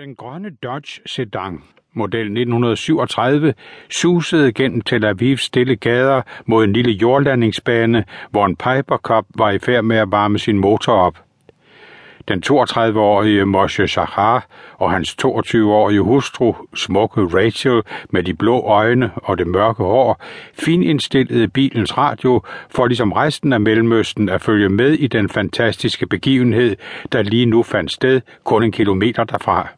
Den grønne Dodge Sedan, model 1937, susede gennem Tel Avivs stille gader mod en lille jordlandingsbane, hvor en Piper Cup var i færd med at varme sin motor op. Den 32-årige Moshe Shahar og hans 22-årige hustru, smukke Rachel med de blå øjne og det mørke hår, finindstillede bilens radio for ligesom resten af Mellemøsten at følge med i den fantastiske begivenhed, der lige nu fandt sted kun en kilometer derfra.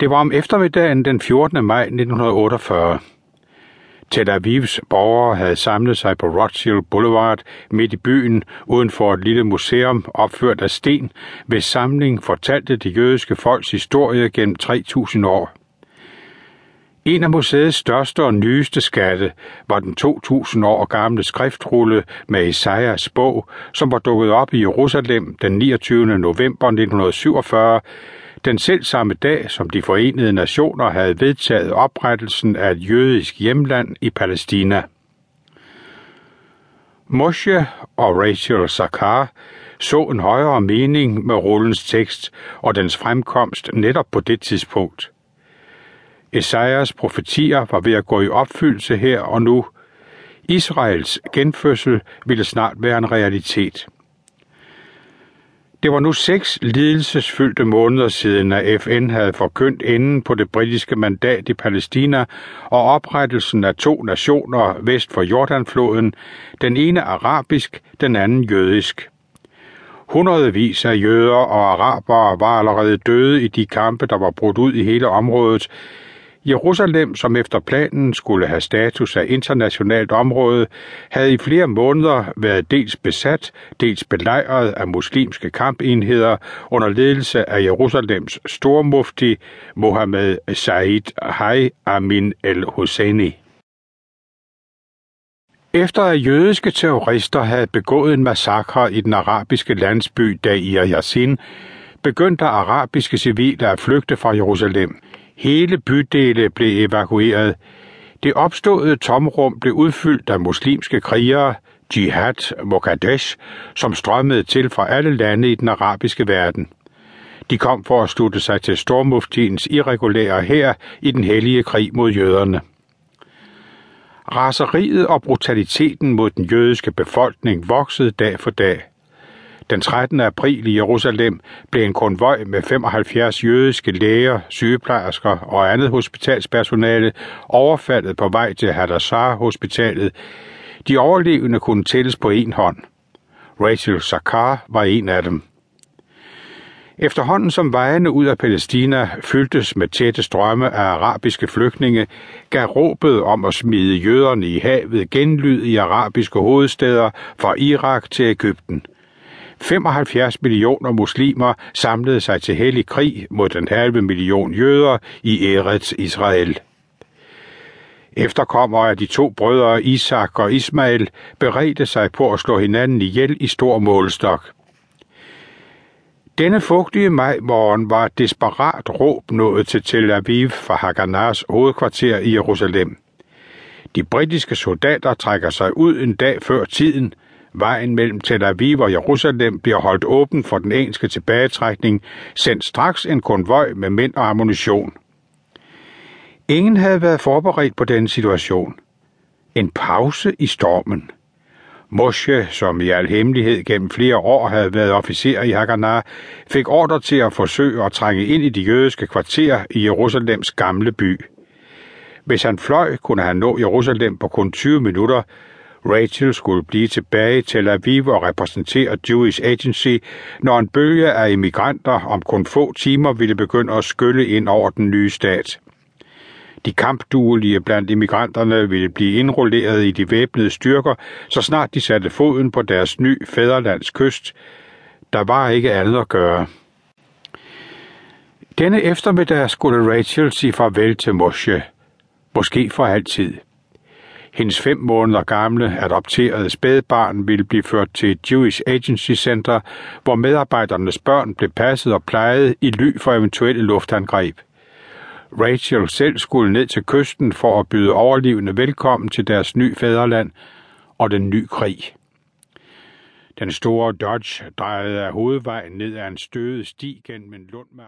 Det var om eftermiddagen den 14. maj 1948. Tel Avivs borgere havde samlet sig på Rothschild Boulevard midt i byen uden for et lille museum opført af sten, hvis samling fortalte det jødiske folks historie gennem 3.000 år. En af museets største og nyeste skatte var den 2.000 år gamle skriftrulle med Esajas bog, som var dukket op i Jerusalem den 29. november 1947, den selv samme dag, som de forenede nationer havde vedtaget oprettelsen af et jødisk hjemland i Palæstina. Moshe og Rachel Sakar så en højere mening med rullens tekst og dens fremkomst netop på det tidspunkt. Esajas profetier var ved at gå i opfyldelse her og nu. Israels genfødsel ville snart være en realitet. Det var nu seks lidelsesfyldte måneder siden, at FN havde forkyndt enden på det britiske mandat i Palæstina og oprettelsen af to nationer vest for Jordanfloden, den ene arabisk, den anden jødisk. Hundredvis af jøder og arabere var allerede døde i de kampe, der var brudt ud i hele området, Jerusalem, som efter planen skulle have status af internationalt område, havde i flere måneder været dels besat, dels belejret af muslimske kampenheder under ledelse af Jerusalems stormufti Mohammed Said Hay Amin el-Husseini. Efter at jødiske terrorister havde begået en massakre i den arabiske landsby Dair Yassin, begyndte arabiske civile at flygte fra Jerusalem – Hele bydele blev evakueret. Det opståede tomrum blev udfyldt af muslimske krigere, Jihad Mokadesh, som strømmede til fra alle lande i den arabiske verden. De kom for at slutte sig til stormuftiens irregulære hær i den hellige krig mod jøderne. Raseriet og brutaliteten mod den jødiske befolkning voksede dag for dag – den 13. april i Jerusalem blev en konvoj med 75 jødiske læger, sygeplejersker og andet hospitalspersonale overfaldet på vej til Hadassah Hospitalet. De overlevende kunne tælles på en hånd. Rachel Sakar var en af dem. Efterhånden som vejene ud af Palæstina fyldtes med tætte strømme af arabiske flygtninge, gav råbet om at smide jøderne i havet genlyd i arabiske hovedsteder fra Irak til Ægypten – 75 millioner muslimer samlede sig til hellig krig mod den halve million jøder i Eretz Israel. Efterkommere af de to brødre Isak og Ismail beredte sig på at slå hinanden ihjel i stor målstok. Denne fugtige majmorgen var et desperat råb nået til Tel Aviv fra Haganahs hovedkvarter i Jerusalem. De britiske soldater trækker sig ud en dag før tiden – Vejen mellem Tel Aviv og Jerusalem bliver holdt åben for den engelske tilbagetrækning, sendt straks en konvoj med mænd og ammunition. Ingen havde været forberedt på denne situation. En pause i stormen. Moshe, som i al hemmelighed gennem flere år havde været officer i Haganah, fik ordre til at forsøge at trænge ind i de jødiske kvarterer i Jerusalems gamle by. Hvis han fløj, kunne han nå Jerusalem på kun 20 minutter, Rachel skulle blive tilbage i Tel Aviv og repræsentere Jewish Agency, når en bølge af immigranter om kun få timer ville begynde at skylle ind over den nye stat. De kampduelige blandt immigranterne ville blive indrulleret i de væbnede styrker, så snart de satte foden på deres ny fæderlands kyst. Der var ikke andet at gøre. Denne eftermiddag skulle Rachel sige farvel til Moshe. Måske for altid. Hendes fem måneder gamle adopterede spædbarn ville blive ført til et Jewish Agency Center, hvor medarbejdernes børn blev passet og plejet i ly for eventuelle luftangreb. Rachel selv skulle ned til kysten for at byde overlevende velkommen til deres nye fædreland og den nye krig. Den store Dodge drejede af hovedvejen ned ad en støvet sti gennem en lund med